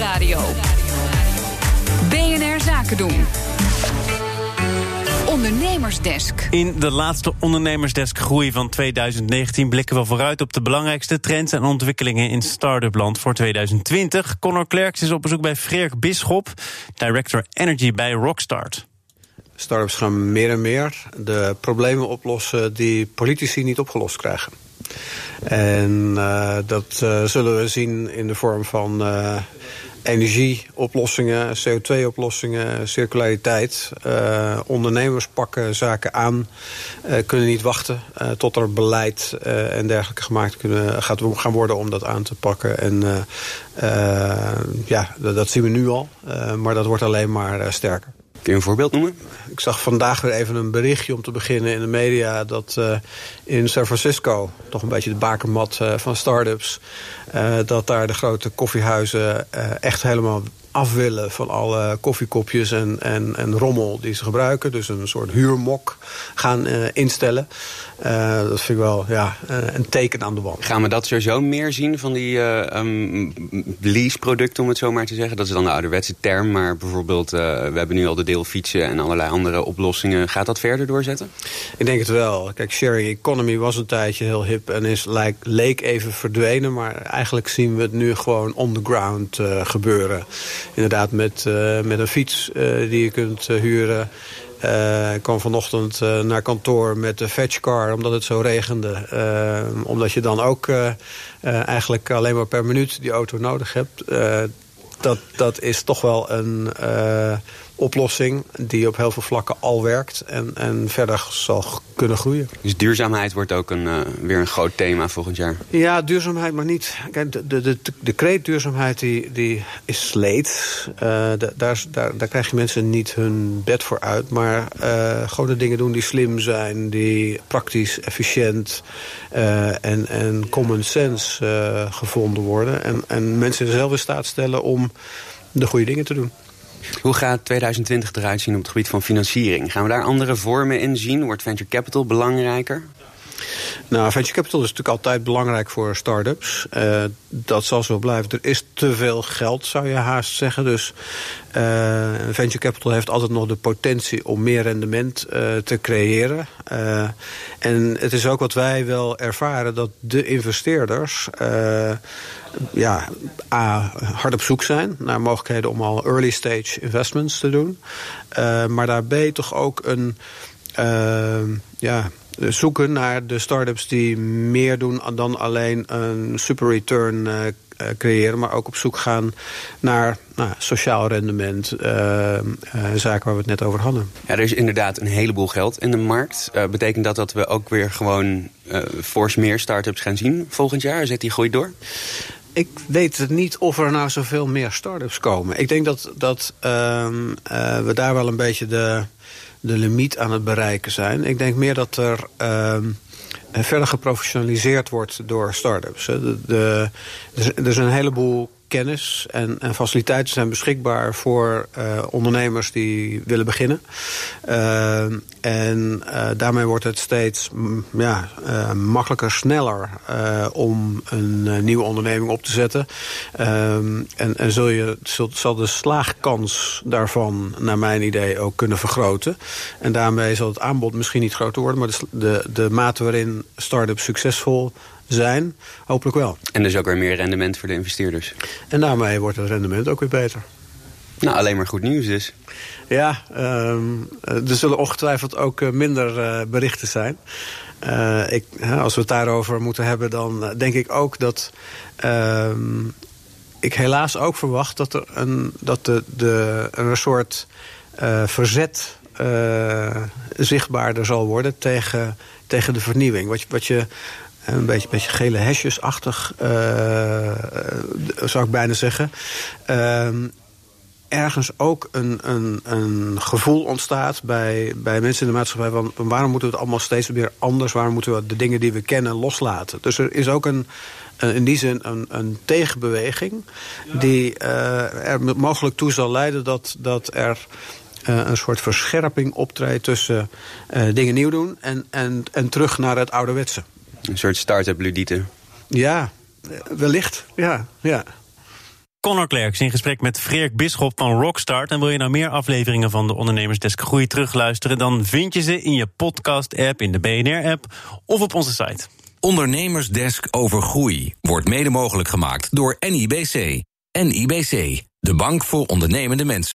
Nieuwsradio. BNR Zaken doen. Ondernemersdesk. In de laatste Ondernemersdesk Groei van 2019 blikken we vooruit op de belangrijkste trends en ontwikkelingen in start-up land voor 2020. Connor Klerks is op bezoek bij Freek Bisschop, Director Energy bij Rockstart. Startups gaan meer en meer de problemen oplossen die politici niet opgelost krijgen. En uh, dat uh, zullen we zien in de vorm van uh, energieoplossingen, CO2-oplossingen, circulariteit. ondernemers pakken zaken aan, kunnen niet wachten tot er beleid en dergelijke gemaakt kunnen, gaat gaan worden om dat aan te pakken. En ja, dat, dat, zien we nu al, maar dat wordt alleen maar sterker. Kun je een voorbeeld noemen? Ik zag vandaag weer even een berichtje om te beginnen in de media... dat uh, in San Francisco, toch een beetje de bakermat uh, van start-ups... Uh, dat daar de grote koffiehuizen echt helemaal af willen van alle koffiekopjes en, en, en rommel die ze gebruiken. Dus een soort huurmok gaan uh, instellen. Uh, dat vind ik wel ja, uh, een teken aan de wand. Gaan we dat sowieso meer zien van die um, lease-producten, om het zo maar te zeggen? Dat is dan de ouderwetse term, maar bijvoorbeeld... we hebben nu al de deelfietsen en allerlei andere oplossingen. Gaat dat verder doorzetten? Ik denk het wel. Kijk, sharing economy was een tijdje heel hip en is, leek, leek even verdwenen. Maar eigenlijk zien we het nu gewoon on the ground gebeuren inderdaad met, uh, met een fiets uh, die je kunt uh, huren. ik kwam vanochtend naar kantoor met de fetchcar omdat het zo regende. omdat je dan ook eigenlijk alleen maar per minuut die auto nodig hebt. dat, dat is toch wel een oplossing die op heel veel vlakken al werkt en, en verder zal kunnen groeien. Dus duurzaamheid wordt ook een, uh, weer een groot thema volgend jaar? Ja, duurzaamheid, maar niet... Kijk, de, de, de, de kreet duurzaamheid die, die is sleet. Uh, daar, daar, daar krijg je mensen niet hun bed voor uit. Maar uh, gewoon de dingen doen die slim zijn, die praktisch, efficiënt en, en common sense gevonden worden. En, en mensen zelf in staat stellen om de goede dingen te doen. Hoe gaat 2020 eruit zien op het gebied van financiering? Gaan we daar andere vormen in zien? Wordt venture capital belangrijker? Nou, venture capital is natuurlijk altijd belangrijk voor start-ups. Uh, dat zal zo blijven. Er is te veel geld, zou je haast zeggen. Dus uh, venture capital heeft altijd nog de potentie om meer rendement uh, te creëren. en het is ook wat wij wel ervaren, dat de investeerders ja, A, hard op zoek zijn naar mogelijkheden om al early stage investments te doen. Maar daar B toch ook een ja, zoeken naar de start-ups die meer doen dan alleen een super return uh, creëren, maar ook op zoek gaan naar nou, sociaal rendement, zaken waar we het net over hadden. Ja, er is inderdaad een heleboel geld in de markt. Betekent dat dat we ook weer gewoon fors meer start-ups gaan zien volgend jaar? Zet die groei door? Ik weet het niet of er nou zoveel meer start-ups komen. Ik denk dat, dat um, uh, we daar wel een beetje de, de limiet aan het bereiken zijn. Ik denk meer dat er um, verder geprofessionaliseerd wordt door start-ups. De, er is een heleboel kennis en, en, faciliteiten zijn beschikbaar voor uh, ondernemers die willen beginnen. Uh, en uh, daarmee wordt het steeds ja, makkelijker, sneller om een nieuwe onderneming op te zetten. en, en zul je, zal de slaagkans daarvan, naar mijn idee, ook kunnen vergroten. En daarmee zal het aanbod misschien niet groter worden, maar de, de, de mate waarin start-ups succesvol zijn, hopelijk wel. En dus ook weer meer rendement voor de investeerders. En daarmee wordt het rendement ook weer beter. Nou, alleen maar goed nieuws dus. Ja, um, er zullen ongetwijfeld ook minder uh, berichten zijn. Uh, ik, als we het daarover moeten hebben, dan denk ik ook dat... Uh, ik helaas ook verwacht dat er een, dat de, de, een soort verzet zichtbaarder zal worden tegen, tegen de vernieuwing. Wat, wat je een beetje, beetje gele hesjesachtig, uh, zou ik bijna zeggen. Uh, ergens ook een, een, een gevoel ontstaat bij, bij mensen in de maatschappij... van waarom moeten we het allemaal steeds weer anders... waarom moeten we de dingen die we kennen loslaten. Dus er is ook een, in die zin een, een tegenbeweging... die uh, er mogelijk toe zal leiden dat, dat er... Een soort verscherping optreedt tussen dingen nieuw doen... En, en, en terug naar het ouderwetse. Een soort start-up ludiete. Ja, wellicht. Ja, ja. Connor Klerks in gesprek met Freek Bisschop van Rockstart. En wil je nou meer afleveringen van de Ondernemersdesk Groei terugluisteren... dan vind je ze in je podcast-app, in de BNR-app of op onze site. Ondernemersdesk over groei wordt mede mogelijk gemaakt door NIBC. NIBC, de bank voor ondernemende mensen.